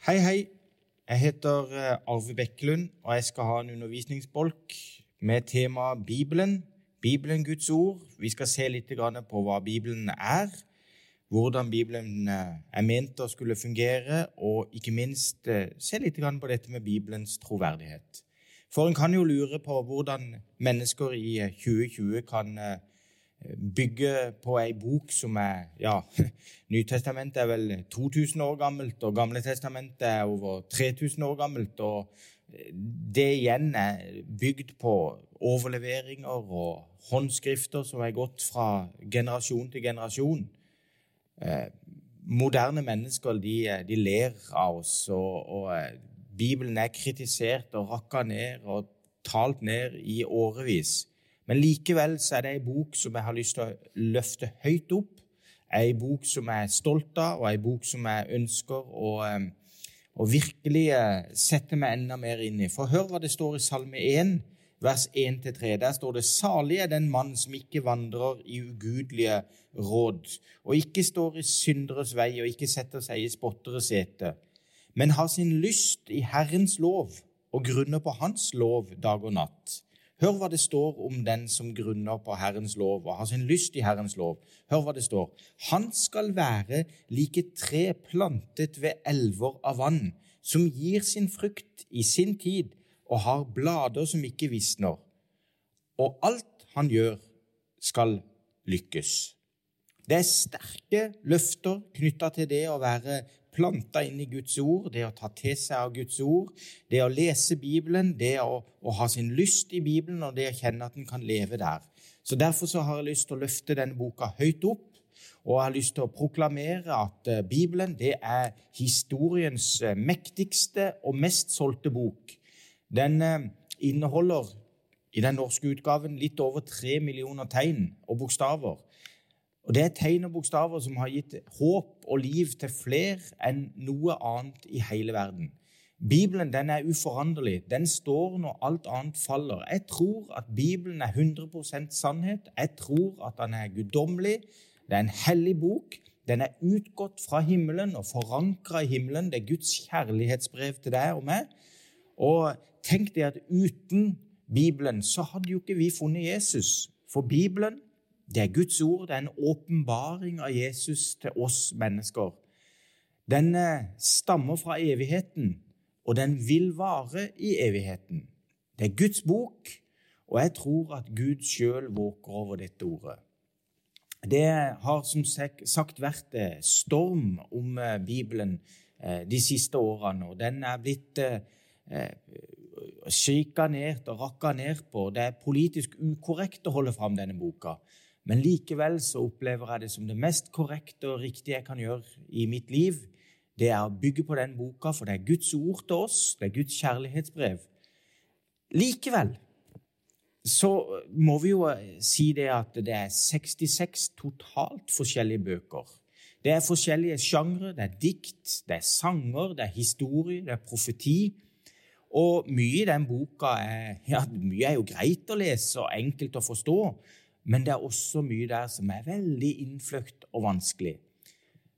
Hei, hei. Jeg heter eh, Arve Bekkelund, og jeg skal ha en undervisningsbolk med tema Bibelen. Bibelen, Guds ord. Vi skal se litt på hva Bibelen er, hvordan Bibelen eh, er ment å skulle fungere, og ikke minst eh, se litt på dette med Bibelens troverdighet. For en kan jo lure på hvordan mennesker i 2020 kan bygge på ei bok som er ja, Nytestamentet er vel 2000 år gammelt, og Gamle testamentet er over 3000 år gammelt. og Det igjen er bygd på overleveringer og håndskrifter som er gått fra generasjon til generasjon. Eh, moderne mennesker de, de, ler av oss, og, og eh, Bibelen er kritisert og rakka ned og talt ned i årevis. Men likevel så er det ei bok som jeg har lyst til å løfte høyt opp. Ei bok som jeg er stolt av, og ei bok som jeg ønsker å, eh, å virkelig eh, sette meg enda mer inn i. For hør hva det står i Salme 1, vers 1-3. Der står det 'Salig er den mann som ikke vandrer i ugudelige råd', og ikke står i synderes vei og ikke setter seg i spotteres sete, men har sin lyst i Herrens lov og grunner på Hans lov dag og natt. Hør hva det står om den som grunner på Herrens lov og har sin lyst i Herrens lov. Hør hva det står. Han skal være like tre plantet ved elver av vann, som gir sin frukt i sin tid og har blader som ikke visner. Og alt han gjør, skal lykkes. Det er sterke løfter knytta til det å være planta inn i Guds ord, det å ta til seg av Guds ord, det å lese Bibelen, det å, å ha sin lyst i Bibelen og det å kjenne at en kan leve der. Så Derfor så har jeg lyst til å løfte denne boka høyt opp, og jeg har lyst til å proklamere at eh, Bibelen det er historiens eh, mektigste og mest solgte bok. Den eh, inneholder i den norske utgaven litt over tre millioner tegn og bokstaver. Og Det er tegn og bokstaver som har gitt håp og liv til flere enn noe annet i hele verden. Bibelen den er uforanderlig. Den står når alt annet faller. Jeg tror at Bibelen er 100% sannhet. Jeg tror at den er guddommelig. Det er en hellig bok. Den er utgått fra himmelen og forankra i himmelen. Det er Guds kjærlighetsbrev til deg og meg. Og tenk deg at uten Bibelen så hadde jo ikke vi funnet Jesus. For Bibelen det er Guds ord, det er en åpenbaring av Jesus til oss mennesker. Den eh, stammer fra evigheten, og den vil vare i evigheten. Det er Guds bok, og jeg tror at Gud sjøl våker over dette ordet. Det har som sagt vært eh, storm om eh, Bibelen de siste årene, og den er blitt sjikanert og rakka ned på. Det er politisk ukorrekt å holde fram denne boka. Men likevel så opplever jeg det som det mest korrekte og riktige jeg kan gjøre i mitt liv. Det er å bygge på den boka, for det er Guds ord til oss, det er Guds kjærlighetsbrev. Likevel så må vi jo si det at det er 66 totalt forskjellige bøker. Det er forskjellige sjangre. Det er dikt, det er sanger, det er historie, det er profeti. Og mye i den boka er, ja, mye er jo greit å lese og enkelt å forstå, men det er også mye der som er veldig innfløkt og vanskelig.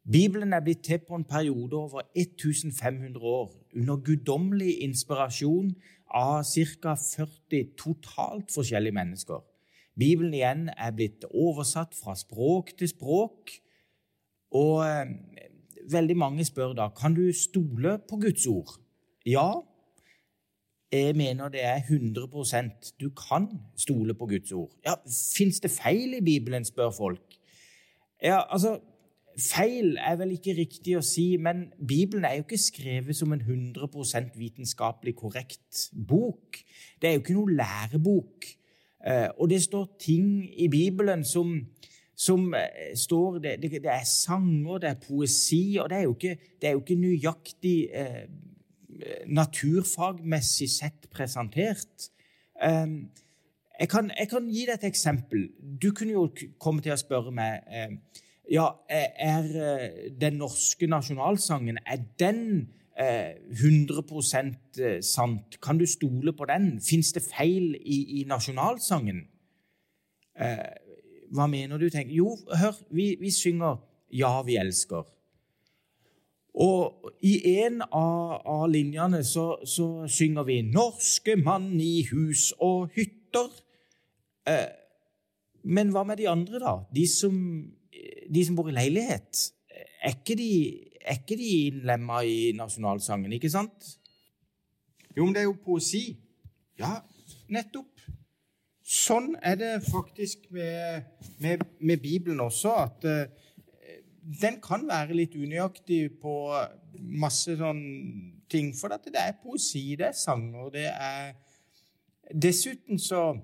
Bibelen er blitt til på en periode over 1500 år under guddommelig inspirasjon av ca. 40 totalt forskjellige mennesker. Bibelen igjen er blitt oversatt fra språk til språk. Og eh, veldig mange spør da kan du stole på Guds ord. Ja, jeg mener det er 100% Du kan stole på Guds ord. Ja, Fins det feil i Bibelen, spør folk. Ja, altså, Feil er vel ikke riktig å si, men Bibelen er jo ikke skrevet som en 100% vitenskapelig korrekt bok. Det er jo ikke noe lærebok. Eh, og det står ting i Bibelen som, som eh, står det, det, er sanger, det er poesi, og det er jo ikke, det er jo ikke nøyaktig eh, naturfagmessig sett presentert. Ehm, jeg kan, jeg kan, gi deg et eksempel. Du kunne jo komme til å spørre meg ehm, ja, er eh, den norske nasjonalsangen er den 100 eh, eh, sant? Kan du stole på den? Fins det feil i, i nasjonalsangen? Hva mener du? tenker? Jo, hør, vi, vi synger 'Ja, vi elsker'. Og i en av, av linjene så, så, synger vi 'Norske mann i hus og hytter'. Eh, men hva med de andre, da? De som, de som bor i leilighet. Er ikke de, er ikke de innlemma i nasjonalsangen, ikke sant? Jo, men det er jo poesi. Ja, nettopp. Sånn er det faktisk med, med, med Bibelen også, at uh, den kan være litt unøyaktig på masse sånn ting. For det er poesi, det er sanger, det er Dessuten så,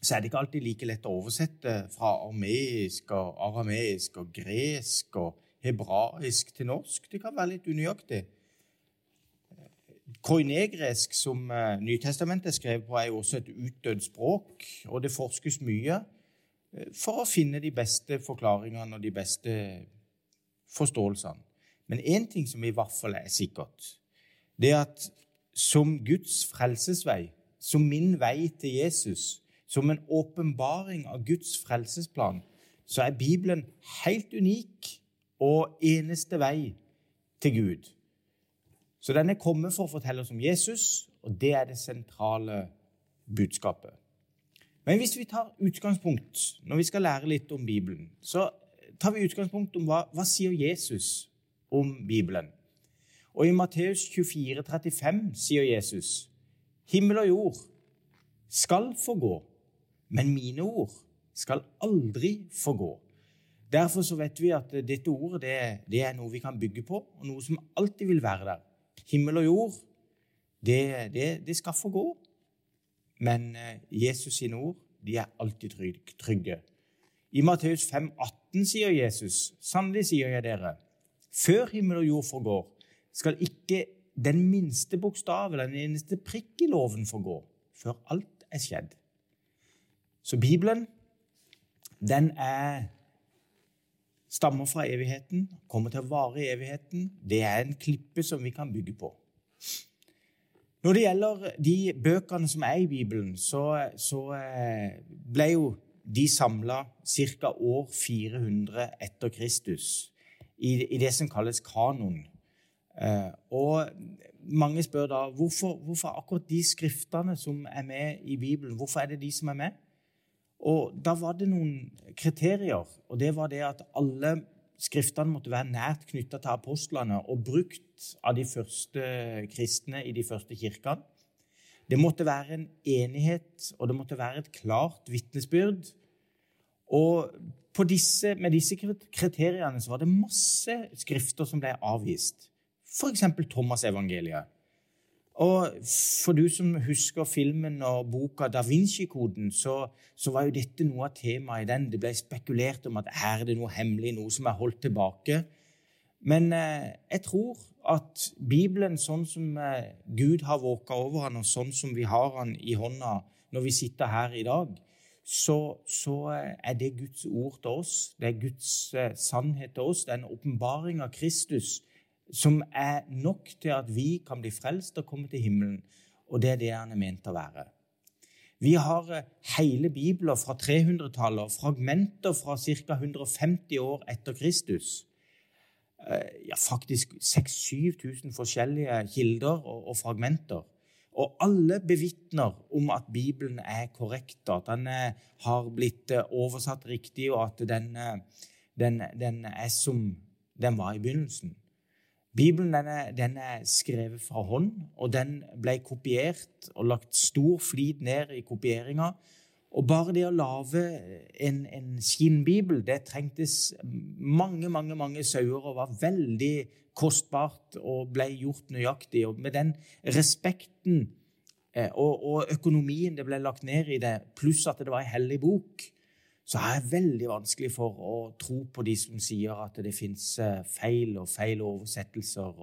så er det ikke alltid like lett å oversette fra armeisk og arameisk og gresk og hebraisk til norsk. Det kan være litt unøyaktig. Koinegresk, som uh, Nytestamentet skrevet på, er jo også et utdødd språk, og det forskes mye uh, for å finne de beste forklaringene og de beste forståelsene. Men én ting som i hvert fall er sikkert, det er at som Guds frelsesvei, som min vei til Jesus, som en åpenbaring av Guds frelsesplan, så er Bibelen helt unik og eneste vei til Gud. Så den er kommet for å fortelle oss om Jesus, og det er det sentrale budskapet. Men hvis vi tar utgangspunkt når vi skal lære litt om Bibelen, så tar vi utgangspunkt om hva, hva sier Jesus om Bibelen. Og i Matteus 24, 35 sier Jesus, himmel og jord skal forgå, men mine ord skal aldri forgå. Derfor så vet vi at dette ordet det, det er noe vi kan bygge på, og noe som alltid vil være der. Himmel og jord, det, det, det skal få gå. Men eh, Jesus sine ord de er alltid trygge. I Matteus 5, 18 sier Jesus, sannelig sier jeg dere, før himmel og jord forgår, skal ikke den minste bokstav eller den eneste prikk i loven forgå, før alt er skjedd. Så Bibelen, den er stammer fra evigheten, kommer til å vare i evigheten. Det er en klippe som vi kan bygge på. Når det gjelder de bøkene som er i Bibelen, så, så eh, ble jo de samla ca. år 400 etter Kristus i, i, det som kalles kanon. Eh, og mange spør da hvorfor, hvorfor akkurat de skriftene som er med i Bibelen, hvorfor er det de som er med? Og Da var det noen kriterier, og det var det at alle skriftene måtte være nært knytta til apostlene og brukt av de første kristne i de første kirkene. Det måtte være en enighet, og det måtte være et klart vitnesbyrd. Og disse, med disse kriteriene så var det masse skrifter som ble avvist. F.eks. Thomas-evangeliet. Og for du som husker filmen og boka Da Vinci-koden, så, så, var jo dette noe av temaet i den. Det ble spekulert om at er det noe hemmelig, noe som er holdt tilbake. Men eh, jeg tror at Bibelen, sånn som eh, Gud har våka over han, og sånn som vi har han i hånda når vi sitter her i dag, så, så eh, er det Guds ord til oss. Det er Guds eh, sannhet til oss. Det er en åpenbaring av Kristus som er nok til at vi kan bli frelst og komme til himmelen. Og det er det han er ment å være. Vi har eh, hele Bibelen fra 300-tallet og fragmenter fra ca. 150 år etter Kristus. Ja, faktisk 6000-7000 forskjellige kilder og, og, fragmenter. Og alle bevitner om at Bibelen er korrekt, at den eh, har blitt oversatt riktig, og at den, den, den er som den var i begynnelsen. Bibelen den er, den er, skrevet fra hånd, og den ble kopiert og lagt stor flid ned i kopieringa. Og bare det å lage en, en skinnbibel, det trengtes mange, mange mange sauer og var veldig kostbart og ble gjort nøyaktig. Og med den respekten eh, og, og økonomien det ble lagt ned i det, pluss at det var ei hellig bok, så er det veldig vanskelig for å tro på de som sier at det fins eh, feil og feil oversettelser.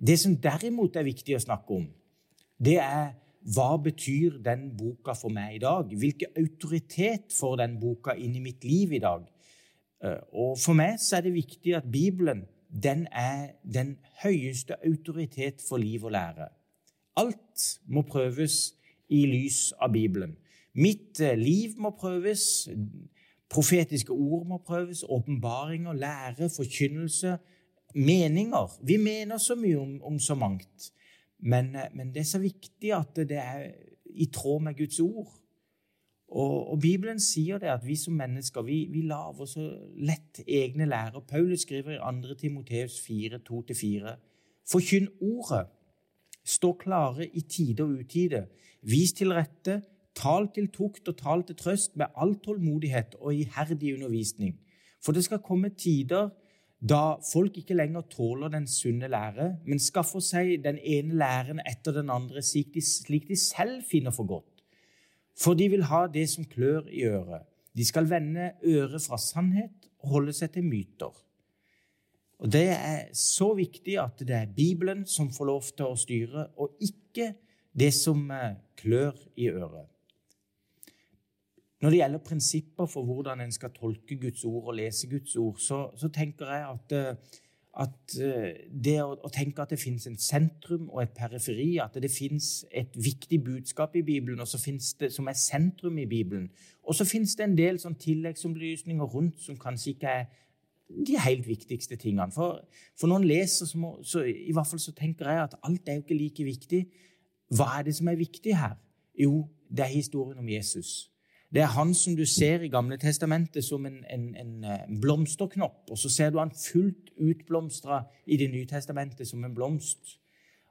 det som derimot er viktig å snakke om, det er hva betyr den boka for meg i dag? Hvilken autoritet får den boka inn i mitt liv i dag? Eh, og For meg så er det viktig at Bibelen den er den høyeste autoritet for liv og lære. Alt må prøves i lys av Bibelen. Mitt eh, liv må prøves. Profetiske ord må prøves. Åpenbaringer, lære, forkynnelse. meninger. Vi mener så mye om, om så mangt. Men, eh, men, det er så viktig at det er i tråd med Guds ord. Og, og Bibelen sier det at vi som mennesker vi, vi lager så lett egne lærer. Paulus skriver i 2. Timoteus 4, 2-4.: Forkynn ordet. Stå klare i tide og utide. Vis til rette. Tal til tukt og tal til trøst med all tålmodighet og iherdig undervisning. For det skal komme tider da folk ikke lenger tåler den sunne lære, men skaffer seg den ene læren etter den andre slik de, slik de selv finner for godt. For de vil ha det som klør i øret. De skal vende øret fra sannhet og holde seg til myter. Og Det er så viktig at det er Bibelen som får lov til å styre, og ikke det som eh, klør i øret. Når det gjelder prinsipper for hvordan en skal tolke Guds ord og lese Guds ord, så, så tenker jeg at, eh, at eh, det å, å, tenke at det fins en sentrum og et periferi, at det fins et viktig budskap i Bibelen og så det, som er sentrum i Bibelen, og så fins det en del sånn tilleggsopplysninger rundt som kanskje ikke er de helt viktigste tingene. For, for når leser, så, må, så, i hvert fall så tenker jeg at alt er jo ikke like viktig. Hva er det som er viktig her? Jo, det er historien om Jesus. Det er han som du ser i Gamle testamentet som en, en, en, en blomsterknopp, og så ser du han fullt utblomstra i Det nye testamentet som en blomst.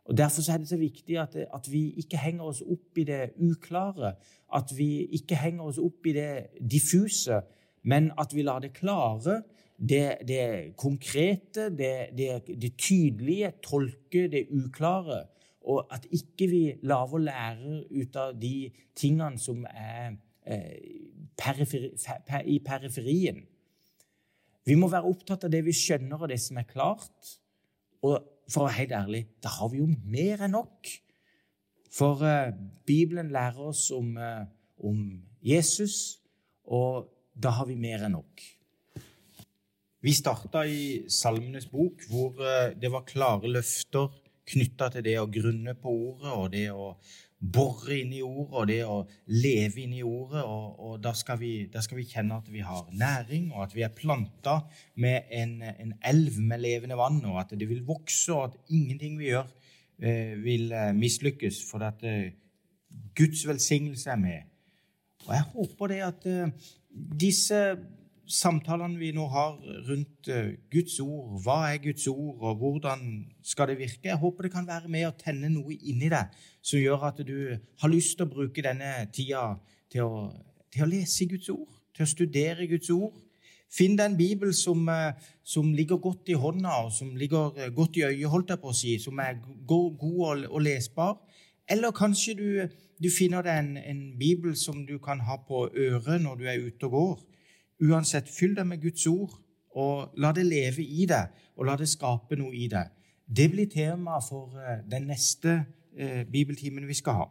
Og Derfor er det så viktig at, at, vi ikke henger oss opp i det uklare, at vi ikke henger oss opp i det diffuse, men at vi lar det klare, det, det konkrete, det, det, det, tydelige, tolke det uklare. Og at ikke vi lar lærer lære ut av de tingene som er periferi, per, i periferien. Vi må være opptatt av det vi skjønner, og det som er klart. Og for å være helt ærlig, da har vi jo mer enn nok. For uh, Bibelen lærer oss om, uh, om, Jesus, og da har vi mer enn nok. Vi starta i Salmenes bok, hvor uh, det var klare løfter knytta til det å grunne på ordet og det å bore inn i ordet og det å leve inn i ordet. Og, og da, skal vi, da, skal vi, kjenne at vi har næring, og at vi er planta med en, en, elv med levende vann, og at det vil vokse, og at ingenting vi gjør, eh, vil eh, mislykkes, for at eh, Guds velsignelse er med. Og jeg håper det at eh, disse samtalene vi nå har rundt eh, Guds ord, hva er Guds ord, og hvordan skal det virke, jeg håper det kan være med å tenne noe inni deg som gjør at du har lyst til å bruke denne tida til å, til å lese Guds ord, til å studere Guds ord. Finn deg en bibel som, eh, som, ligger godt i hånda, og som ligger eh, godt i øyet, holdt jeg på å si, som er god, og, og, lesbar. Eller kanskje du, du finner deg en, en, bibel som du kan ha på øret når du er ute og går. Uansett, fyll deg med Guds ord, og la det leve i deg, og la det skape noe i deg. Det blir tema for eh, den neste eh, bibeltimen vi skal ha.